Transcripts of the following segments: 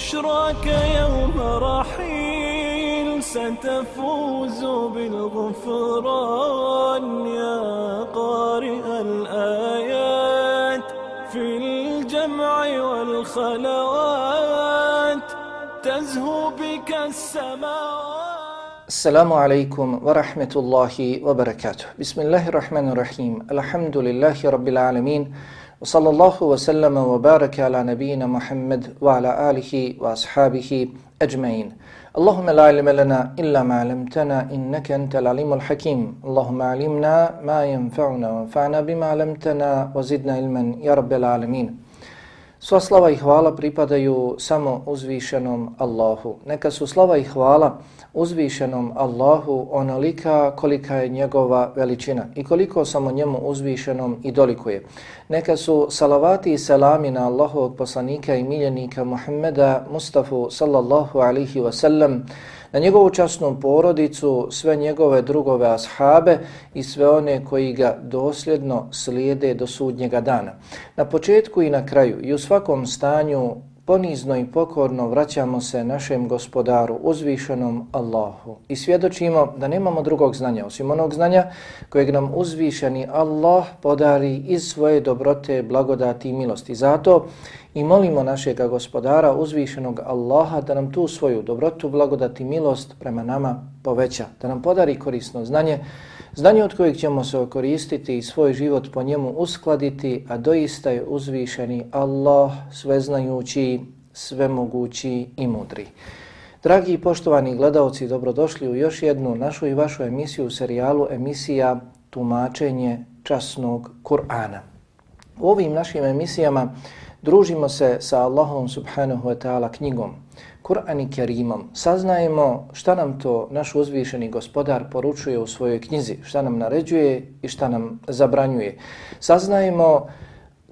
بشراك يوم رحيل ستفوز بالغفران يا قارئ الآيات في الجمع والخلوات تزهو بك Assalamu alaikum wa rahmetullahi wa barakatuh. Bismillahirrahmanirrahim. Alhamdulillahi rabbil alamin. Wa sallallahu wa sallama wa baraka ala nabiyyina Muhammad wa ala alihi wa ashabihi ajma'in. Allahumma la ilma lana illa ma 'allamtana innaka antal alimul hakim. Allahumma 'allimna ma yanfa'una wa anfa'na bima 'allamtana wa zidna ilman ya rabbal alamin. Sva slava i hvala pripadaju samo uzvišenom Allahu. Neka su slava i hvala uzvišenom Allahu onolika kolika je njegova veličina i koliko samo njemu uzvišenom i dolikuje. Neka su salavati i selami na Allahovog poslanika i miljenika Muhammeda Mustafa sallallahu alihi wasallam, na njegovu časnu porodicu, sve njegove drugove ashabe i sve one koji ga dosljedno slijede do sudnjega dana. Na početku i na kraju i u svakom stanju ponizno i pokorno vraćamo se našem gospodaru, uzvišenom Allahu i svjedočimo da nemamo drugog znanja osim onog znanja kojeg nam uzvišeni Allah podari iz svoje dobrote, blagodati i milosti. Zato i molimo našeg gospodara, uzvišenog Allaha, da nam tu svoju dobrotu, blagodati i milost prema nama poveća, da nam podari korisno znanje, znanje od kojeg ćemo se koristiti i svoj život po njemu uskladiti, a doista je uzvišeni Allah, sveznajući, svemogući i mudri. Dragi i poštovani gledalci, dobrodošli u još jednu našu i vašu emisiju u serijalu emisija Tumačenje časnog Kur'ana. U ovim našim emisijama družimo se sa Allahom subhanahu wa ta'ala knjigom, Kur'an i Kerimom. Saznajemo šta nam to naš uzvišeni gospodar poručuje u svojoj knjizi, šta nam naređuje i šta nam zabranjuje. Saznajemo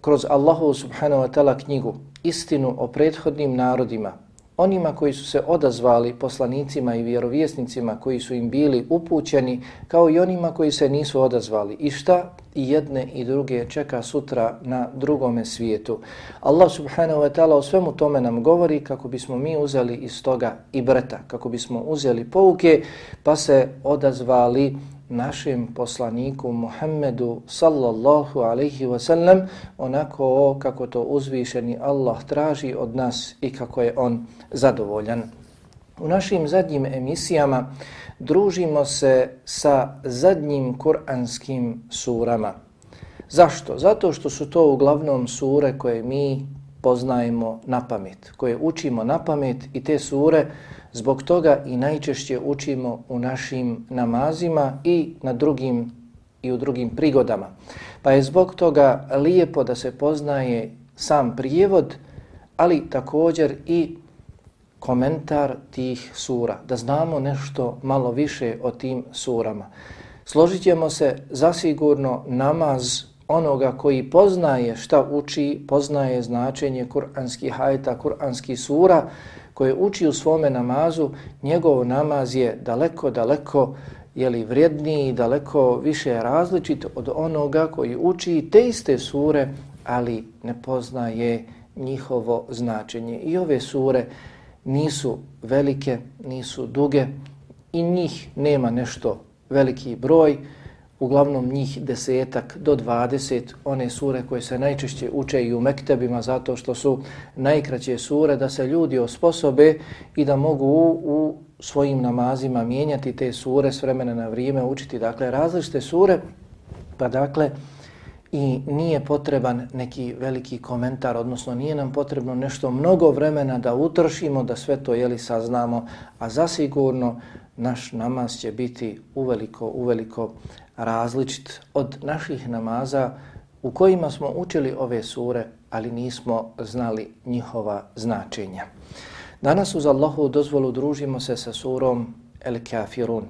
kroz Allahu subhanahu wa ta'ala knjigu istinu o prethodnim narodima, onima koji su se odazvali poslanicima i vjerovjesnicima koji su im bili upućeni, kao i onima koji se nisu odazvali. I šta i jedne i druge čeka sutra na drugome svijetu. Allah subhanahu wa ta'ala o svemu tome nam govori kako bismo mi uzeli iz toga i breta, kako bismo uzeli pouke pa se odazvali našem poslaniku Muhammedu sallallahu alaihi wa sallam onako kako to uzvišeni Allah traži od nas i kako je on zadovoljan. U našim zadnjim emisijama družimo se sa zadnjim kuranskim surama. Zašto? Zato što su to uglavnom sure koje mi poznajemo na pamet, koje učimo na pamet i te sure zbog toga i najčešće učimo u našim namazima i na drugim i u drugim prigodama. Pa je zbog toga lijepo da se poznaje sam prijevod, ali također i komentar tih sura, da znamo nešto malo više o tim surama. Složit ćemo se zasigurno namaz onoga koji poznaje šta uči, poznaje značenje kuranskih hajta, kuranskih sura, koje uči u svome namazu, njegov namaz je daleko, daleko jeli, vrijedniji, daleko više različit od onoga koji uči te iste sure, ali ne poznaje njihovo značenje. I ove sure nisu velike, nisu duge i njih nema nešto veliki broj, uglavnom njih desetak do dvadeset, one sure koje se najčešće uče i u mektebima zato što su najkraće sure da se ljudi osposobe i da mogu u, u svojim namazima mijenjati te sure s vremena na vrijeme, učiti dakle različite sure, pa dakle i nije potreban neki veliki komentar, odnosno nije nam potrebno nešto mnogo vremena da utršimo, da sve to jeli saznamo, a zasigurno naš namaz će biti uveliko, uveliko različit od naših namaza u kojima smo učili ove sure, ali nismo znali njihova značenja. Danas uz Allahu dozvolu družimo se sa surom El Kafirun.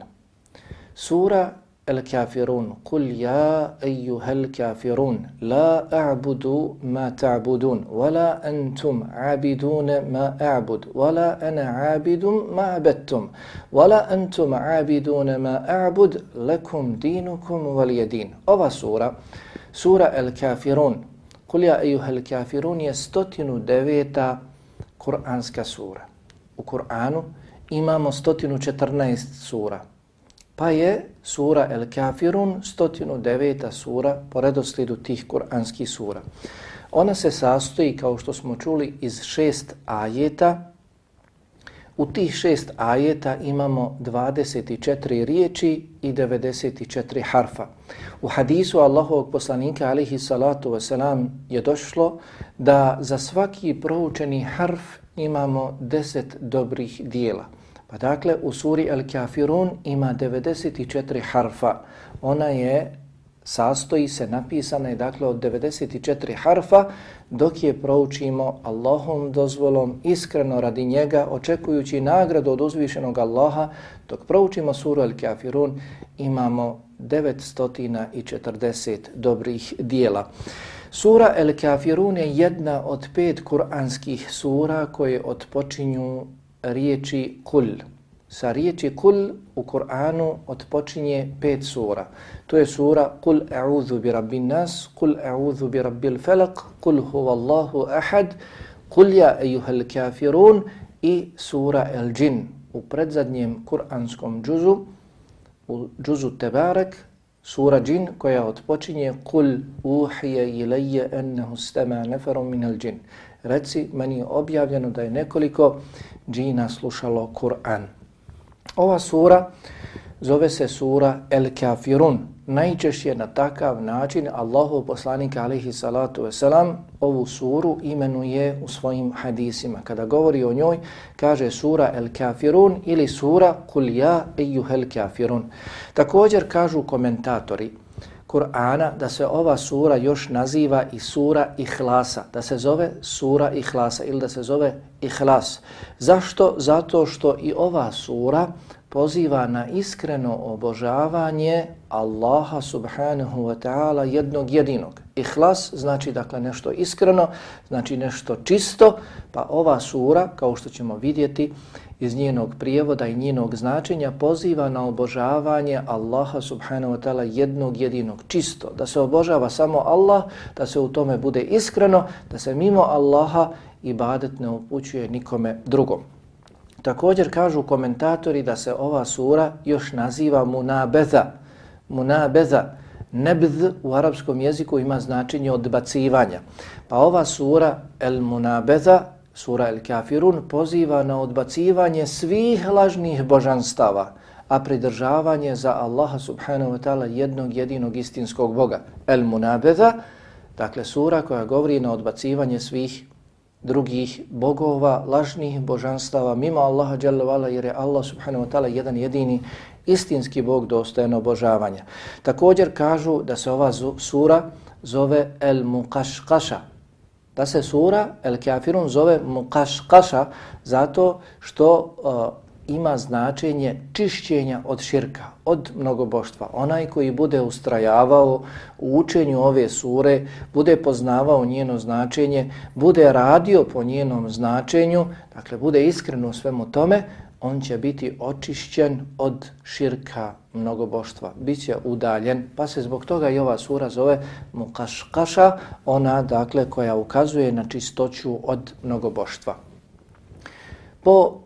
Sura El Kafirun. Kul ja ejuhel kafirun. La a'budu ma ta'budun. Wala antum abidune ma a'bud. Wala ana abidum ma abettum. Wala antum abidune ma a'bud. Lekum dinukum valijedin. Ova sura, sura El Kafirun. Kul ja ejuhel kafirun je stotinu deveta Kur'anska sura. U Kur'anu imamo 114 sura. Pa je sura El Kafirun 109. sura po redoslijedu tih kuranskih sura. Ona se sastoji, kao što smo čuli, iz šest ajeta. U tih šest ajeta imamo 24 riječi i 94 harfa. U hadisu Allahovog poslanika alihi salatu wasalam je došlo da za svaki proučeni harf imamo 10 dobrih dijela. Pa dakle, u suri Al-Kafirun ima 94 harfa. Ona je, sastoji se, napisana je dakle od 94 harfa, dok je proučimo Allahom dozvolom, iskreno radi njega, očekujući nagradu od uzvišenog Allaha, dok proučimo suru Al-Kafirun, imamo 940 dobrih dijela. Sura El-Kafirun je jedna od pet kuranskih sura koje odpočinju riječi kul. Sa riječi kul u Kur'anu otpočinje pet sura. To je sura kul a'udhu bi rabbin nas, kul a'udhu bi rabbil falak, kul huvallahu ahad, kul ja ejuhel kafirun i sura el džin. U predzadnjem kur'anskom džuzu, u džuzu Tebarek, sura džin koja otpočinje kul uhije ilaje ennehu stema neferom min el džin. Reci, meni je objavljeno da je nekoliko džina slušalo Kur'an. Ova sura zove se sura El Kafirun. Najčešće na takav način Allahov poslanika alihi salatu wasalam ovu suru imenuje u svojim hadisima. Kada govori o njoj, kaže sura El Kafirun ili sura Kul ja ejuhel Kafirun. Također kažu komentatori, Kur'ana da se ova sura još naziva i sura Ihlasa, da se zove sura Ihlasa ili da se zove Ihlas. Zašto? Zato što i ova sura poziva na iskreno obožavanje Allaha subhanahu wa ta'ala jednog jedinog. Ihlas znači dakle nešto iskreno, znači nešto čisto, pa ova sura, kao što ćemo vidjeti, iz njenog prijevoda i njenog značenja poziva na obožavanje Allaha subhanahu wa ta'ala jednog jedinog čisto. Da se obožava samo Allah, da se u tome bude iskreno, da se mimo Allaha ibadet ne upućuje nikome drugom. Također kažu komentatori da se ova sura još naziva munabeza. Munabeza. Nebz u arapskom jeziku ima značenje odbacivanja. Pa ova sura El Munabeza sura El Kafirun poziva na odbacivanje svih lažnih božanstava, a pridržavanje za Allaha subhanahu wa ta'ala jednog jedinog istinskog Boga. El Munabeda, dakle sura koja govori na odbacivanje svih drugih bogova, lažnih božanstava, mimo Allaha dželle jer je Allah subhanahu wa ta'ala jedan jedini istinski bog dostojan obožavanja. Također kažu da se ova sura zove El Muqashqasha, da se sura El Kafirun zove Mukaškaša zato što uh, ima značenje čišćenja od širka, od mnogoboštva. Onaj koji bude ustrajavao u učenju ove sure, bude poznavao njeno značenje, bude radio po njenom značenju, dakle bude iskren u svemu tome, on će biti očišćen od širka mnogoboštva. Biće udaljen, pa se zbog toga i ova sura zove Mukaškaša, ona dakle koja ukazuje na čistoću od mnogoboštva. Po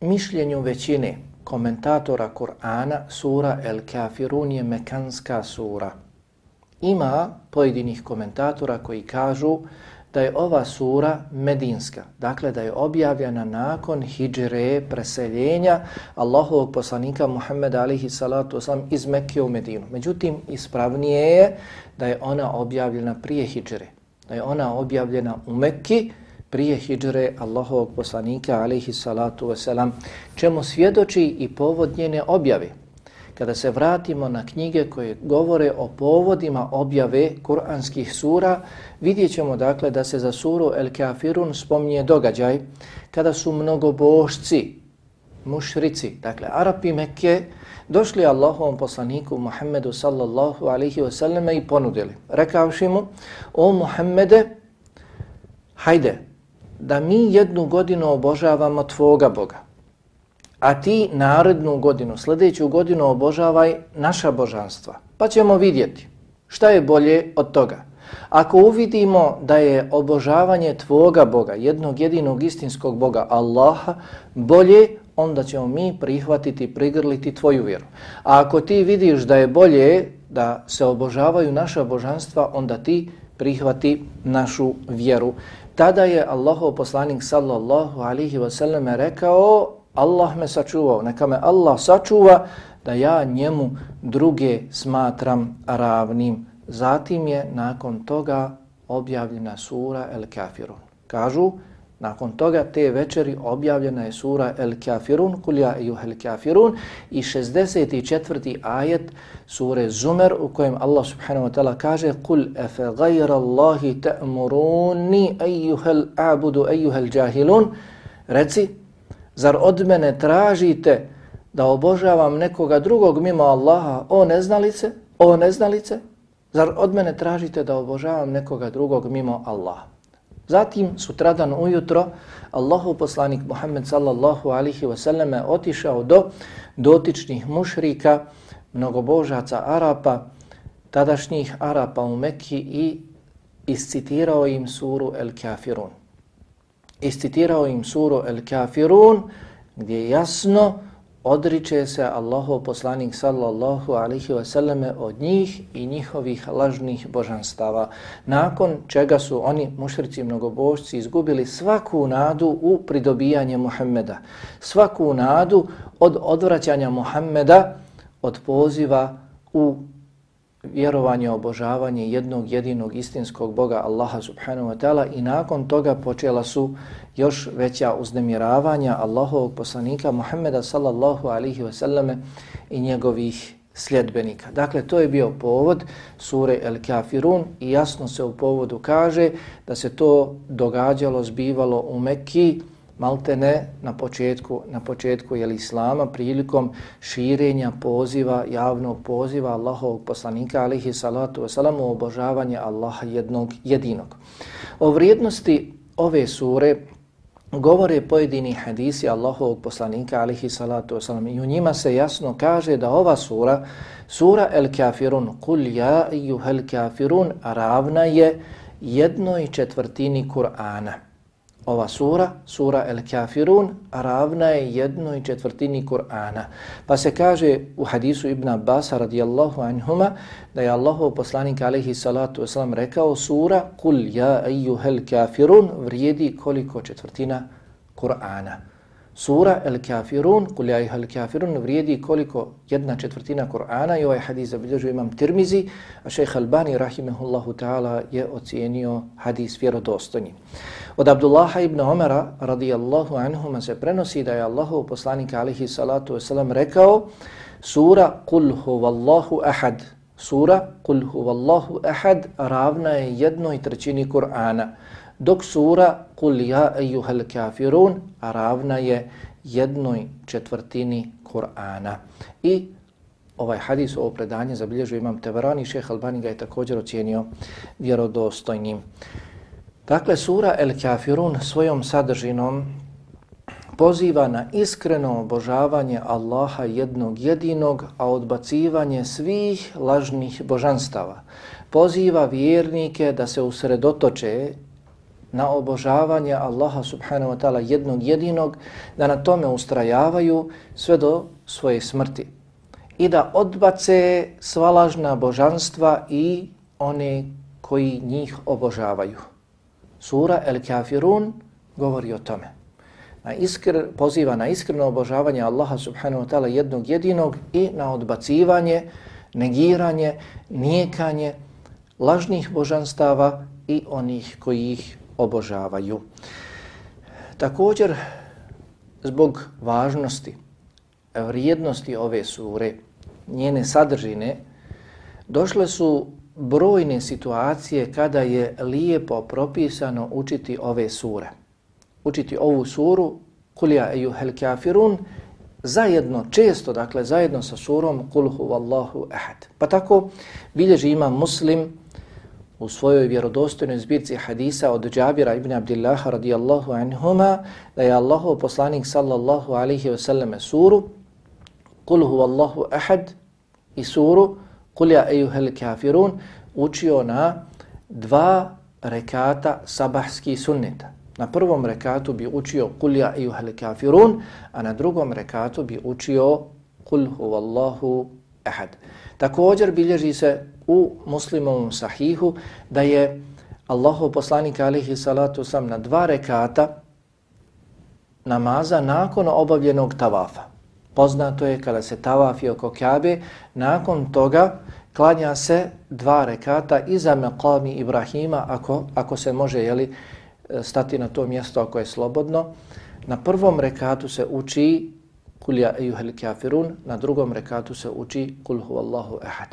mišljenju većine komentatora Kur'ana, sura El Kafirun je mekanska sura. Ima pojedinih komentatora koji kažu da je ova sura medinska, dakle da je objavljena nakon hijđre preseljenja Allahovog poslanika Muhammeda alihi salatu oslam iz Mekke u Medinu. Međutim, ispravnije je da je ona objavljena prije hijđre, da je ona objavljena u Mekki prije hijđre Allahovog poslanika alihi salatu oslam, čemu svjedoči i povod njene objave. Kada se vratimo na knjige koje govore o povodima objave kuranskih sura, vidjet ćemo dakle da se za suru El Kafirun spominje događaj kada su mnogobošci, mušrici, dakle Arapi Mekke, došli Allahovom poslaniku Muhammedu sallallahu alaihi wasallam i ponudili. Rekavši mu, o Muhammede, hajde, da mi jednu godinu obožavamo Tvoga Boga, a ti narednu godinu, sljedeću godinu obožavaj naša božanstva. Pa ćemo vidjeti šta je bolje od toga. Ako uvidimo da je obožavanje Tvoga Boga, jednog jedinog istinskog Boga, Allaha, bolje, onda ćemo mi prihvatiti, prigrliti Tvoju vjeru. A ako ti vidiš da je bolje da se obožavaju naša božanstva, onda ti prihvati našu vjeru. Tada je Allahov poslanik sallallahu alihi wasallam rekao Allah me sačuvao, neka me Allah sačuva da ja njemu druge smatram ravnim. Zatim je nakon toga objavljena sura El Kafirun. Kažu, nakon toga te večeri objavljena je sura El Kafirun, kulja i El Kafirun i 64. ajet sure Zumer u kojem Allah subhanahu wa ta'ala kaže Kul efe gajra Allahi ta'muruni ejuhel abudu ejuhel džahilun Reci, Zar od mene tražite da obožavam nekoga drugog mimo Allaha, o neznalice, o neznalice? Zar od mene tražite da obožavam nekoga drugog mimo Allaha? Zatim, sutradan ujutro, Allahu poslanik Muhammed sallallahu alihi wasallam otišao do dotičnih mušrika, mnogobožaca Arapa, tadašnjih Arapa u Mekki i iscitirao im suru El Kafirun Iscitirao im suru El Kafirun, gdje jasno odriče se Allahov poslanik sallallahu alihi wasallame od njih i njihovih lažnih božanstava. Nakon čega su oni, mušrici mnogobožci, izgubili svaku nadu u pridobijanje Muhammeda. Svaku nadu od odvraćanja Muhammeda od poziva u vjerovanje, obožavanje jednog jedinog istinskog Boga Allaha subhanahu wa ta'ala i nakon toga počela su još veća uznemiravanja Allahovog poslanika Muhammeda sallallahu alihi wasallame i njegovih sljedbenika. Dakle, to je bio povod sure El Kafirun i jasno se u povodu kaže da se to događalo, zbivalo u Mekiji, malte ne na početku, na početku je islama prilikom širenja poziva, javnog poziva Allahovog poslanika alihi salatu wasalam u obožavanje Allaha jednog jedinog. O vrijednosti ove sure govore pojedini hadisi Allahovog poslanika alihi salatu wasalam i u njima se jasno kaže da ova sura, sura El Kafirun, kul ja ijuhel kafirun, ravna je jednoj četvrtini Kur'ana. Ova sura, sura El Kafirun, ravna je jednoj četvrtini Kur'ana. Pa se kaže u hadisu Ibn Abbas radijallahu anhuma da je Allahov poslanik alaihi salatu wasalam rekao sura Kul ja ejuhel kafirun vrijedi koliko četvrtina Kur'ana. Sura El Kafirun, kul ja kafirun vrijedi koliko jedna četvrtina Kur'ana i ovaj hadis zabilježu imam Tirmizi, a šejh Albani rahimehullahu ta'ala je ocijenio hadis vjerodostojnim. Od Abdullaha ibn Omara radijallahu anhuma se prenosi da je Allahov poslanik alihi salatu wasalam rekao sura Kul huvallahu ahad sura Kul huvallahu ahad ravna je jednoj trećini Kur'ana dok sura Kul ja ejuhel kafirun ravna je jednoj četvrtini Kur'ana. I ovaj hadis, ovo predanje zabilježuje imam Teverani, šeha Albani ga je također ocijenio vjerodostojnim. Dakle, sura El Kafirun svojom sadržinom poziva na iskreno obožavanje Allaha jednog jedinog, a odbacivanje svih lažnih božanstava. Poziva vjernike da se usredotoče na obožavanje Allaha subhanahu wa ta'ala jednog jedinog, da na tome ustrajavaju sve do svoje smrti i da odbace svalažna božanstva i one koji njih obožavaju. Sura El Kafirun govori o tome. Na iskr, poziva na iskreno obožavanje Allaha subhanahu wa ta'ala jednog jedinog i na odbacivanje, negiranje, nijekanje lažnih božanstava i onih koji ih obožavaju. Također, zbog važnosti, vrijednosti ove sure, njene sadržine, došle su brojne situacije kada je lijepo propisano učiti ove sure. Učiti ovu suru, Kulja ejuhel kafirun, zajedno, često, dakle, zajedno sa surom Kulhu vallahu ehad. Pa tako bilježi ima muslim u svojoj vjerodostojnoj zbirci hadisa od Džabira ibn Abdillaha radijallahu anhuma da je Allahov poslanik sallallahu alaihi ve selleme suru Kul huvallahu ahad i suru Kulja ejuhel kafirun učio na dva rekata sabahski sunneta. Na prvom rekatu bi učio Kulja ejuhel kafirun, a na drugom rekatu bi učio Kul huvallahu ahad. Također bilježi se u muslimovom sahihu da je Allahov poslanik alihi salatu sam na dva rekata namaza nakon obavljenog tavafa. Poznato je kada se tavafi oko Kabe, nakon toga klanja se dva rekata iza meqami Ibrahima ako, ako se može jeli, stati na to mjesto ako je slobodno. Na prvom rekatu se uči kul ja ejuhel kafirun, na drugom rekatu se uči kul huvallahu ahad.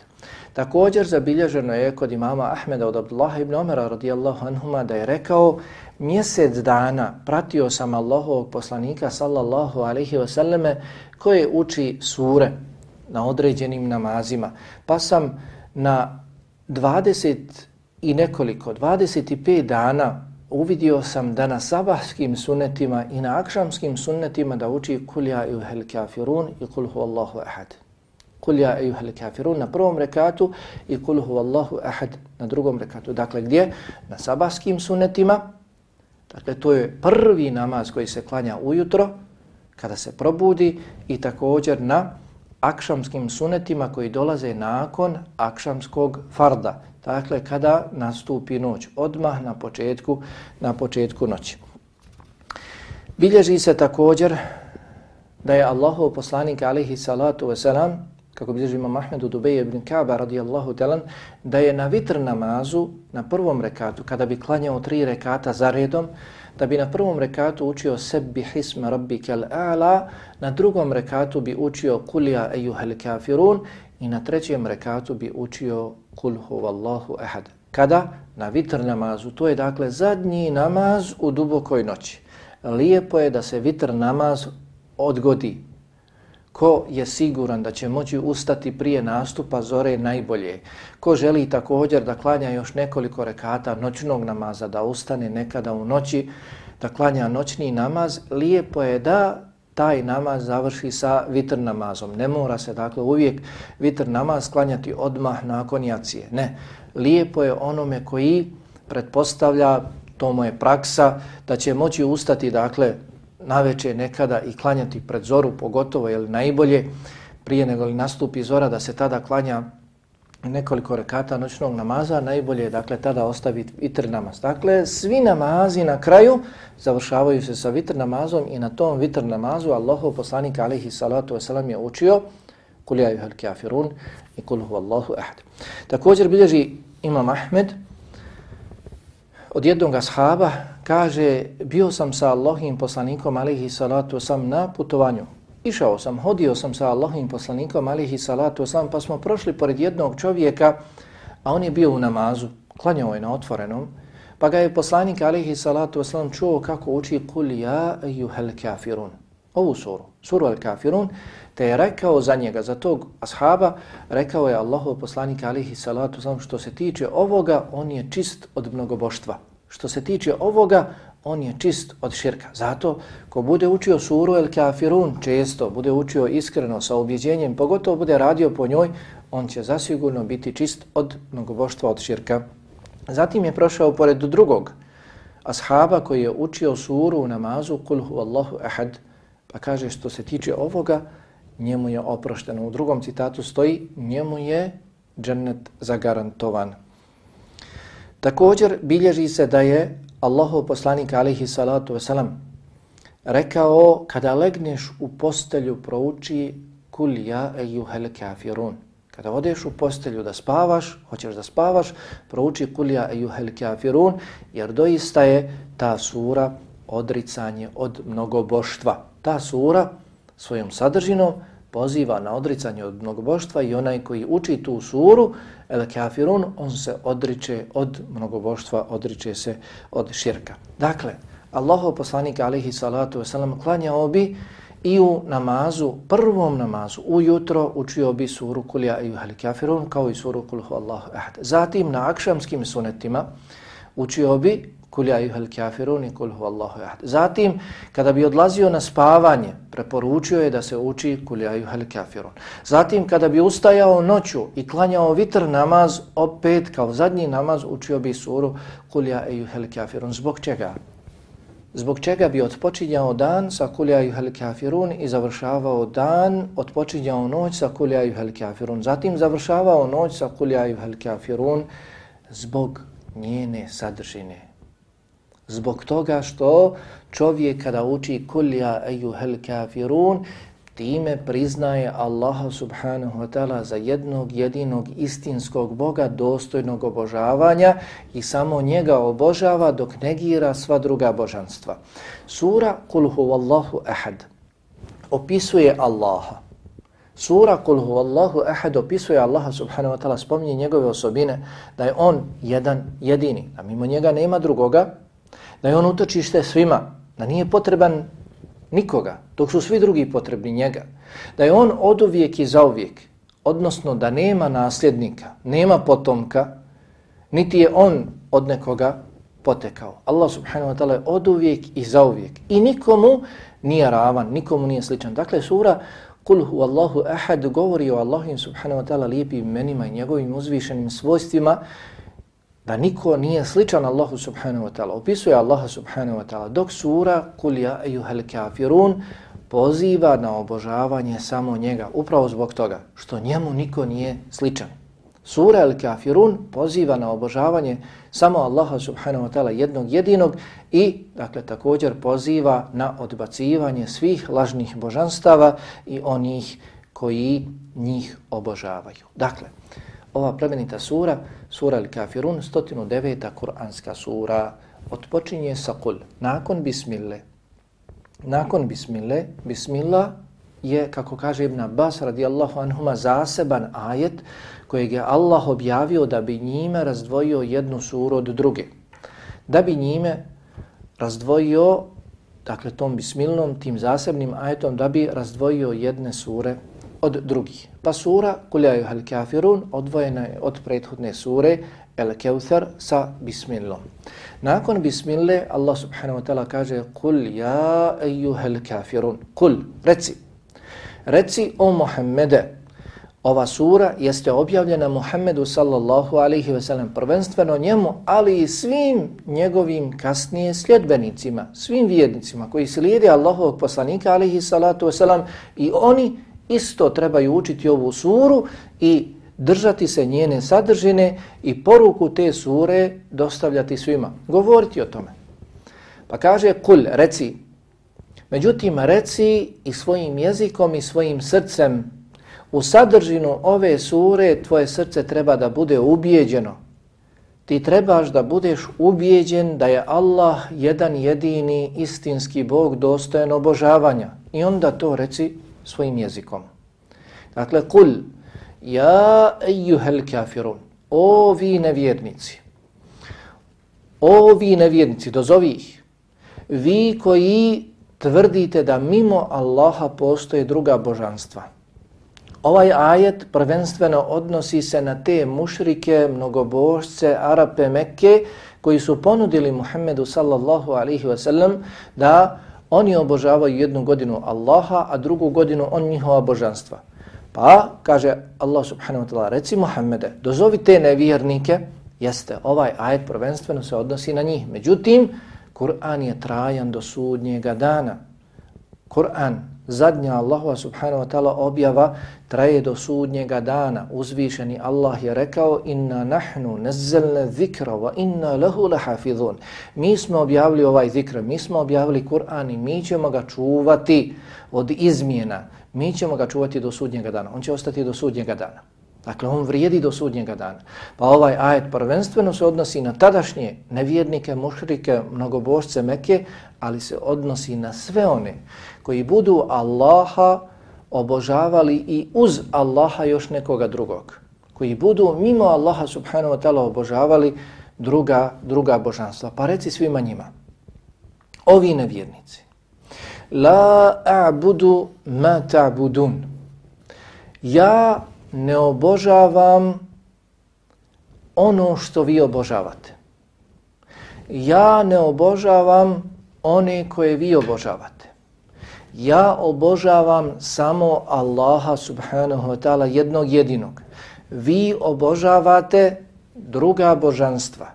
Također zabilježeno je kod imama Ahmeda od Abdullah ibn Omera radijallahu anhuma da je rekao mjesec dana pratio sam Allahovog poslanika sallallahu alaihi wasallame koje uči sure na određenim namazima. Pa sam na 20 i nekoliko, 25 dana uvidio sam da na sabahskim sunnetima i na akšamskim sunnetima da uči kul ja ejuhel kafirun i kul huvallahu ahad. Kul ja ejuhel kafirun na prvom rekatu i kul huvallahu ahad na drugom rekatu. Dakle, gdje? Na sabahskim sunnetima. Dakle, to je prvi namaz koji se klanja ujutro, kada se probudi i također na akšamskim sunetima koji dolaze nakon akšamskog farda. Dakle, kada nastupi noć, odmah na početku, na početku noći. Bilježi se također da je Allahov poslanik alihi salatu wasalam, kako bilježi imam Ahmedu Dubej ibn Kaaba radijallahu talan, da je na vitr namazu, na prvom rekatu, kada bi klanjao tri rekata za redom, da bi na prvom rekatu učio sebi hisma rabbi kel a'la, na drugom rekatu bi učio kulja ejuhel kafirun i na trećem rekatu bi učio kul huvallahu ehad. Kada? Na vitr namazu. To je dakle zadnji namaz u dubokoj noći. Lijepo je da se vitr namaz odgodi. Ko je siguran da će moći ustati prije nastupa zore najbolje. Ko želi također da klanja još nekoliko rekata noćnog namaza, da ustane nekada u noći, da klanja noćni namaz, lijepo je da taj namaz završi sa vitr namazom. Ne mora se dakle uvijek vitr namaz klanjati odmah nakon jacije. Ne, lijepo je onome koji pretpostavlja, to mu je praksa, da će moći ustati dakle na večer nekada i klanjati pred zoru, pogotovo je najbolje prije nego li nastupi zora da se tada klanja nekoliko rekata noćnog namaza, najbolje je dakle tada ostaviti vitr namaz. Dakle, svi namazi na kraju završavaju se sa vitr namazom i na tom vitr namazu Allahov poslanik alaihi salatu wasalam je učio kul ja juhal kafirun i kul hu Allahu ahad. Također bilježi Imam Ahmed od jednog ashaba kaže bio sam sa Allahim poslanikom alaihi salatu wasalam na putovanju Išao sam, hodio sam sa Allahovim poslanikom, alihi salatu oslam, pa smo prošli pored jednog čovjeka, a on je bio u namazu, klanjao je na otvorenom, pa ga je poslanik, alihi salatu oslam čuo kako uči kul ja juhel kafirun. Ovu suru, suru al kafirun, te je rekao za njega, za tog ashaba, rekao je Allahov poslanik, alihi salatu oslam, što se tiče ovoga, on je čist od mnogoboštva. Što se tiče ovoga, on je čist od širka. Zato ko bude učio suru El Kafirun često, bude učio iskreno sa objeđenjem, pogotovo bude radio po njoj, on će zasigurno biti čist od mnogoboštva od širka. Zatim je prošao pored drugog ashaba koji je učio suru u namazu Kulhu Allahu Ahad, pa kaže što se tiče ovoga, njemu je oprošteno. U drugom citatu stoji, njemu je džennet zagarantovan. Također bilježi se da je Allahov poslanik alihi salatu wasalam rekao kada legneš u postelju prouči kul ja ejuhel kafirun. Kada odeš u postelju da spavaš, hoćeš da spavaš, prouči kul ja ejuhel kafirun jer doista je ta sura odricanje od mnogoboštva. Ta sura svojom sadržinom poziva na odricanje od mnogoboštva i onaj koji uči tu suru, el kafirun, on se odriče od mnogoboštva, odriče se od širka. Dakle, Allaho poslanik alihi salatu wasalam klanjao bi i u namazu, prvom namazu, ujutro učio bi suru kulja i el kafirun kao i suru kulhu Allahu ahad. Zatim na akšamskim sunetima učio bi kul ja juhel kafirun i kul hu Allahu ahad. Zatim, kada bi odlazio na spavanje, preporučio je da se uči kul ja juhel kafirun. Zatim, kada bi ustajao noću i klanjao vitr namaz, opet kao zadnji namaz učio bi suru kul ja juhel kafirun. Zbog čega? Zbog čega bi odpočinjao dan sa kul ja juhel kafirun i završavao dan, odpočinjao noć sa kul ja juhel kafirun. Zatim završavao noć sa kul ja juhel kafirun zbog njene sadržine, Zbog toga što čovjek kada uči kulja ejuhel kafirun, time priznaje Allaha subhanahu wa ta'ala za jednog jedinog istinskog Boga dostojnog obožavanja i samo njega obožava dok negira sva druga božanstva. Sura Kul huvallahu ahad opisuje Allaha. Sura Kul huvallahu ahad opisuje Allaha subhanahu wa ta'ala, spominje njegove osobine da je on jedan jedini, a mimo njega nema drugoga, da je on utočište svima, da nije potreban nikoga, dok su svi drugi potrebni njega, da je on od uvijek i za uvijek, odnosno da nema nasljednika, nema potomka, niti je on od nekoga potekao. Allah subhanahu wa ta'ala je od uvijek i za uvijek. I nikomu nije ravan, nikomu nije sličan. Dakle, sura Kul hu Allahu ahad govori o Allahim subhanahu wa ta'ala lijepim imenima i njegovim uzvišenim svojstvima da niko nije sličan Allahu subhanahu wa ta'ala. Opisuje Allaha subhanahu wa ta'ala dok sura Kul ja ejuhel kafirun poziva na obožavanje samo njega. Upravo zbog toga što njemu niko nije sličan. Sura El Kafirun poziva na obožavanje samo Allaha subhanahu wa ta'ala jednog jedinog i dakle također poziva na odbacivanje svih lažnih božanstava i onih koji njih obožavaju. Dakle, ova plemenita sura, sura Al-Kafirun, 109. Kur'anska sura, odpočinje sa kul. Nakon bismille, nakon bismille, bismillah je, kako kaže Ibn Abbas radijallahu anhuma, zaseban ajet kojeg je Allah objavio da bi njime razdvojio jednu suru od druge. Da bi njime razdvojio, dakle tom bismilnom, tim zasebnim ajetom, da bi razdvojio jedne sure od drugih. Pa sura Kuljaju hal kafirun odvojena je od prethodne sure El Keuthar sa bismillom. Nakon bismille Allah subhanahu wa ta'ala kaže Kul ja ejuhel kafirun. Kul, reci. Reci o Muhammede. Ova sura jeste objavljena Muhammedu sallallahu alaihi ve sellem prvenstveno njemu, ali i svim njegovim kasnije sljedbenicima, svim vjernicima koji slijede Allahovog poslanika alaihi salatu ve sellem i oni isto trebaju učiti ovu suru i držati se njene sadržine i poruku te sure dostavljati svima. Govoriti o tome. Pa kaže kul, reci. Međutim, reci i svojim jezikom i svojim srcem u sadržinu ove sure tvoje srce treba da bude ubijeđeno. Ti trebaš da budeš ubijeđen da je Allah jedan jedini istinski Bog dostojen obožavanja. I onda to reci svojim jezikom. Dakle, kul, ja ejuhel kafirun, o vi nevjernici, o vi nevjernici, dozovi ih, vi koji tvrdite da mimo Allaha postoje druga božanstva. Ovaj ajet prvenstveno odnosi se na te mušrike, mnogobožce, Arape, Mekke, koji su ponudili Muhammedu sallallahu alaihi wasallam da Oni obožavaju jednu godinu Allaha, a drugu godinu on njihova božanstva. Pa, kaže Allah subhanahu wa ta'ala, reci Muhammede, dozovi te nevjernike, jeste, ovaj ajet prvenstveno se odnosi na njih. Međutim, Kur'an je trajan do sudnjega dana. Kur'an, zadnja Allahova subhanahu wa ta'ala objava traje do sudnjega dana. Uzvišeni Allah je rekao inna nahnu nazzalna zikra wa inna lahu lahafizun. Mi smo objavili ovaj zikr, mi smo objavili Kur'an i mi ćemo ga čuvati od izmjena. Mi ćemo ga čuvati do sudnjega dana. On će ostati do sudnjega dana. Dakle, on vrijedi do sudnjega dana. Pa ovaj ajet prvenstveno se odnosi na tadašnje nevjernike, mušrike, mnogobožce Mekke, ali se odnosi na sve one koji budu Allaha obožavali i uz Allaha još nekoga drugog. Koji budu mimo Allaha subhanahu wa ta'ala obožavali druga, druga božanstva. Pa reci svima njima. Ovi nevjernici. La a'budu ma ta'budun. Ja ne obožavam ono što vi obožavate. Ja ne obožavam one koje vi obožavate. Ja obožavam samo Allaha subhanahu wa ta'ala jednog jedinog. Vi obožavate druga božanstva.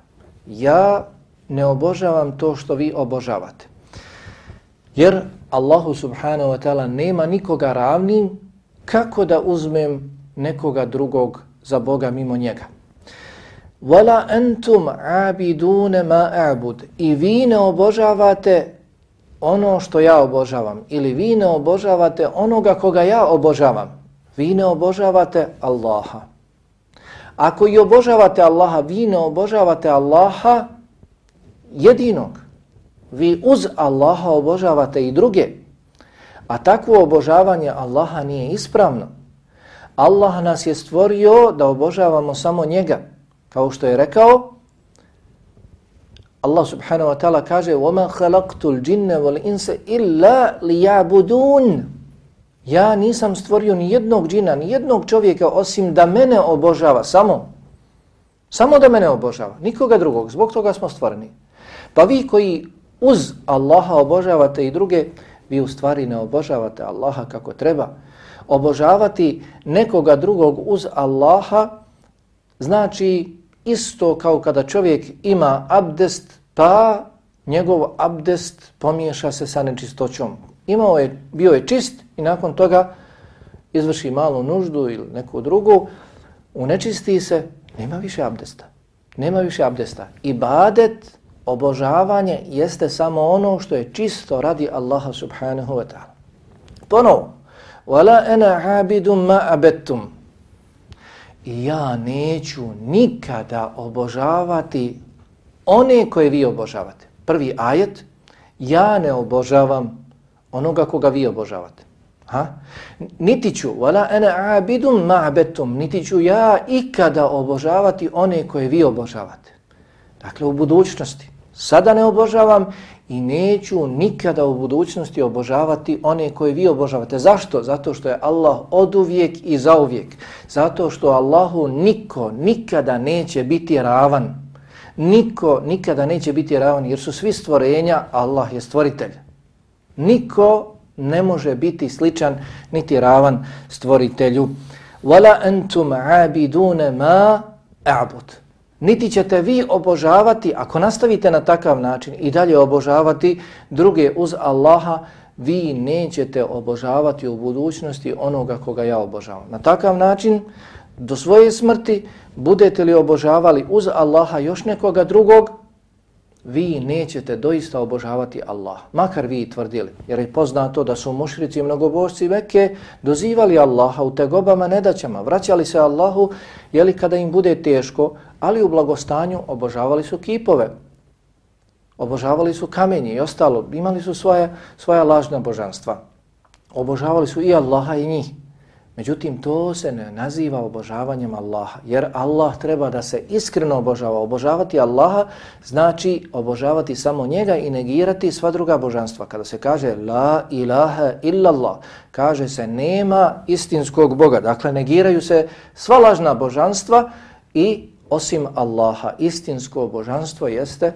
Ja ne obožavam to što vi obožavate. Jer Allahu subhanahu wa ta'ala nema nikoga ravnim kako da uzmem nekoga drugog za Boga mimo njega. Wala antum abidun ma a'bud. I vi ne obožavate ono što ja obožavam ili vi ne obožavate onoga koga ja obožavam. Vi ne obožavate Allaha. Ako i obožavate Allaha, vi ne obožavate Allaha jedinog. Vi uz Allaha obožavate i druge. A takvo obožavanje Allaha nije ispravno. Allah nas je stvorio da obožavamo samo njega. Kao što je rekao, Allah subhanahu wa ta'ala kaže وَمَا خَلَقْتُ الْجِنَّ وَالْإِنسَ إِلَّا لِيَعْبُدُونَ Ja nisam stvorio ni jednog džina, ni jednog čovjeka osim da mene obožava, samo. Samo da mene obožava, nikoga drugog, zbog toga smo stvoreni. Pa vi koji uz Allaha obožavate i druge, vi u stvari ne obožavate Allaha kako treba obožavati nekoga drugog uz Allaha znači isto kao kada čovjek ima abdest pa njegov abdest pomiješa se sa nečistoćom. Imao je, bio je čist i nakon toga izvrši malu nuždu ili neku drugu, unečisti se, nema više abdesta. Nema više abdesta. Ibadet, obožavanje jeste samo ono što je čisto radi Allaha subhanahu wa ta'ala. Ponovo, وَلَا أَنَا عَابِدٌ مَا أَبَتْتُمْ I ja neću nikada obožavati one koje vi obožavate. Prvi ajet, ja ne obožavam onoga koga vi obožavate. Ha? Niti ću, wala ana abidum ma abettum, niti ću ja ikada obožavati one koje vi obožavate. Dakle, u budućnosti. Sada ne obožavam i neću nikada u budućnosti obožavati one koje vi obožavate. Zašto? Zato što je Allah od uvijek i zauvijek. Zato što Allahu niko nikada neće biti ravan. Niko nikada neće biti ravan jer su svi stvorenja, Allah je stvoritelj. Niko ne može biti sličan niti ravan stvoritelju. Wala antum عَابِدُونَ ma a'bud niti ćete vi obožavati, ako nastavite na takav način i dalje obožavati druge uz Allaha, vi nećete obožavati u budućnosti onoga koga ja obožavam. Na takav način, do svoje smrti, budete li obožavali uz Allaha još nekoga drugog, vi nećete doista obožavati Allah. Makar vi tvrdili, jer je poznato da su mušrici i mnogobožci veke dozivali Allaha u tegobama nedaćama, vraćali se Allahu, jeli kada im bude teško, ali u blagostanju obožavali su kipove, obožavali su kamenje i ostalo, imali su svoje, svoja lažna božanstva. Obožavali su i Allaha i njih. Međutim, to se ne naziva obožavanjem Allaha, jer Allah treba da se iskreno obožava. Obožavati Allaha znači obožavati samo njega i negirati sva druga božanstva. Kada se kaže la ilaha illallah, kaže se nema istinskog Boga. Dakle, negiraju se sva lažna božanstva i osim Allaha, istinsko božanstvo jeste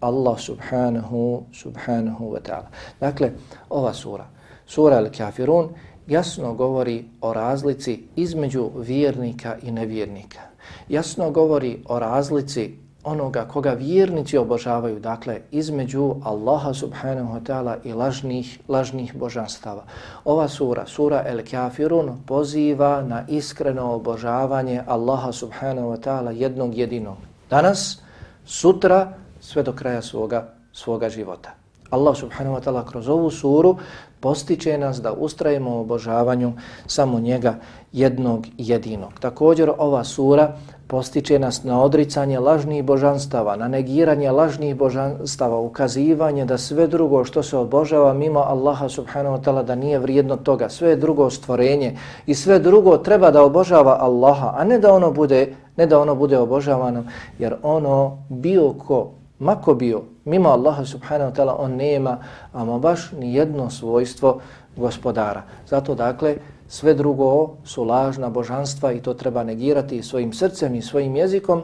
Allah subhanahu, subhanahu wa ta'ala. Dakle, ova sura, sura Al-Kafirun, jasno govori o razlici između vjernika i nevjernika. Jasno govori o razlici onoga koga vjernici obožavaju, dakle između Allaha subhanahu wa ta'ala i lažnih, lažnih božanstava. Ova sura, sura El Kafirun, poziva na iskreno obožavanje Allaha subhanahu wa ta'ala jednog jedinog. Danas, sutra, sve do kraja svoga, svoga života. Allah subhanahu wa ta'ala kroz ovu suru postiče nas da ustrajemo u obožavanju samo njega jednog jedinog. Također ova sura postiče nas na odricanje lažnih božanstava, na negiranje lažnih božanstava, ukazivanje da sve drugo što se obožava mimo Allaha subhanahu wa ta'ala da nije vrijedno toga, sve drugo stvorenje i sve drugo treba da obožava Allaha, a ne da ono bude, ne da ono bude obožavano, jer ono bio ko, mako bio, mimo Allaha subhanahu wa ta'ala on nema ama baš ni jedno svojstvo gospodara. Zato dakle, sve drugo su lažna božanstva i to treba negirati svojim srcem i svojim jezikom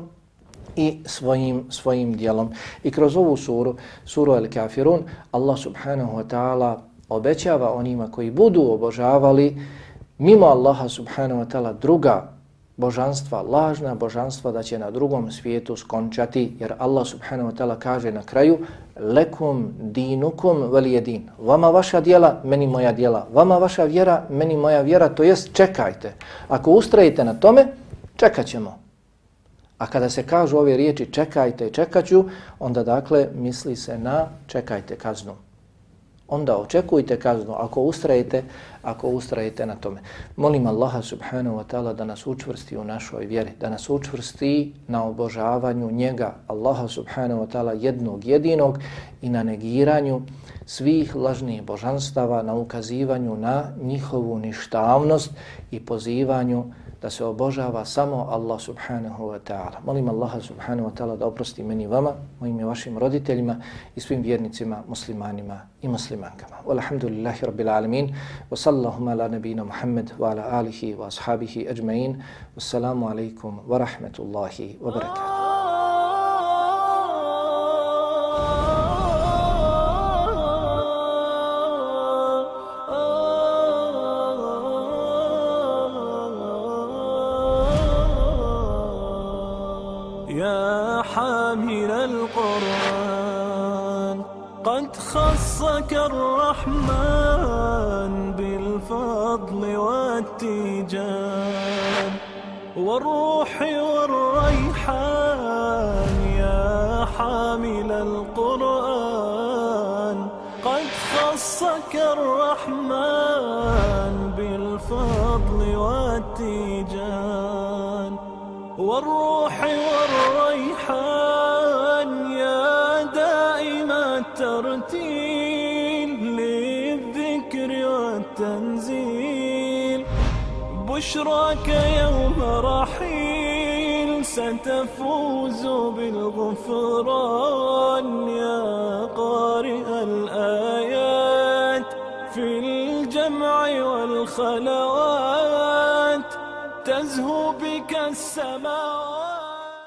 i svojim svojim dijelom. I kroz ovu suru, suru El Kafirun, Allah subhanahu wa ta'ala obećava onima koji budu obožavali mimo Allaha subhanahu wa ta'ala druga božanstva, lažna božanstva da će na drugom svijetu skončati, jer Allah subhanahu wa ta'ala kaže na kraju lekum dinukum velijedin. Vama vaša dijela, meni moja dijela. Vama vaša vjera, meni moja vjera. To jest čekajte. Ako ustrajite na tome, čekat ćemo. A kada se kažu ove riječi čekajte i čekaću, onda dakle misli se na čekajte kaznu onda očekujte kaznu ako ustrajete, ako ustrajete na tome. Molim Allaha subhanahu wa ta'ala da nas učvrsti u našoj vjeri, da nas učvrsti na obožavanju njega, Allaha subhanahu wa ta'ala jednog jedinog i na negiranju svih lažnih božanstava, na ukazivanju na njihovu ništavnost i pozivanju da se obožava samo Allah subhanahu wa ta'ala. Molim Allaha subhanahu wa ta'ala da oprosti meni vama, mojim i vašim roditeljima i svim vjernicima, muslimanima i muslimankama. Walhamdulillahi rabbil alamin. Wa اللهم على نبينا محمد وعلى آله وأصحابه أجمعين. والسلام عليكم ورحمة الله وبركاته. يا حامل القرآن قد خصك الرحمن بالفضل والتيجان والروح والريحان يا حامل القرآن قد خصك الرحمن بشراك يوم رحيل ستفوز بالغفران يا قارئ الآيات في الجمع والخلوات تزهو بك السماوات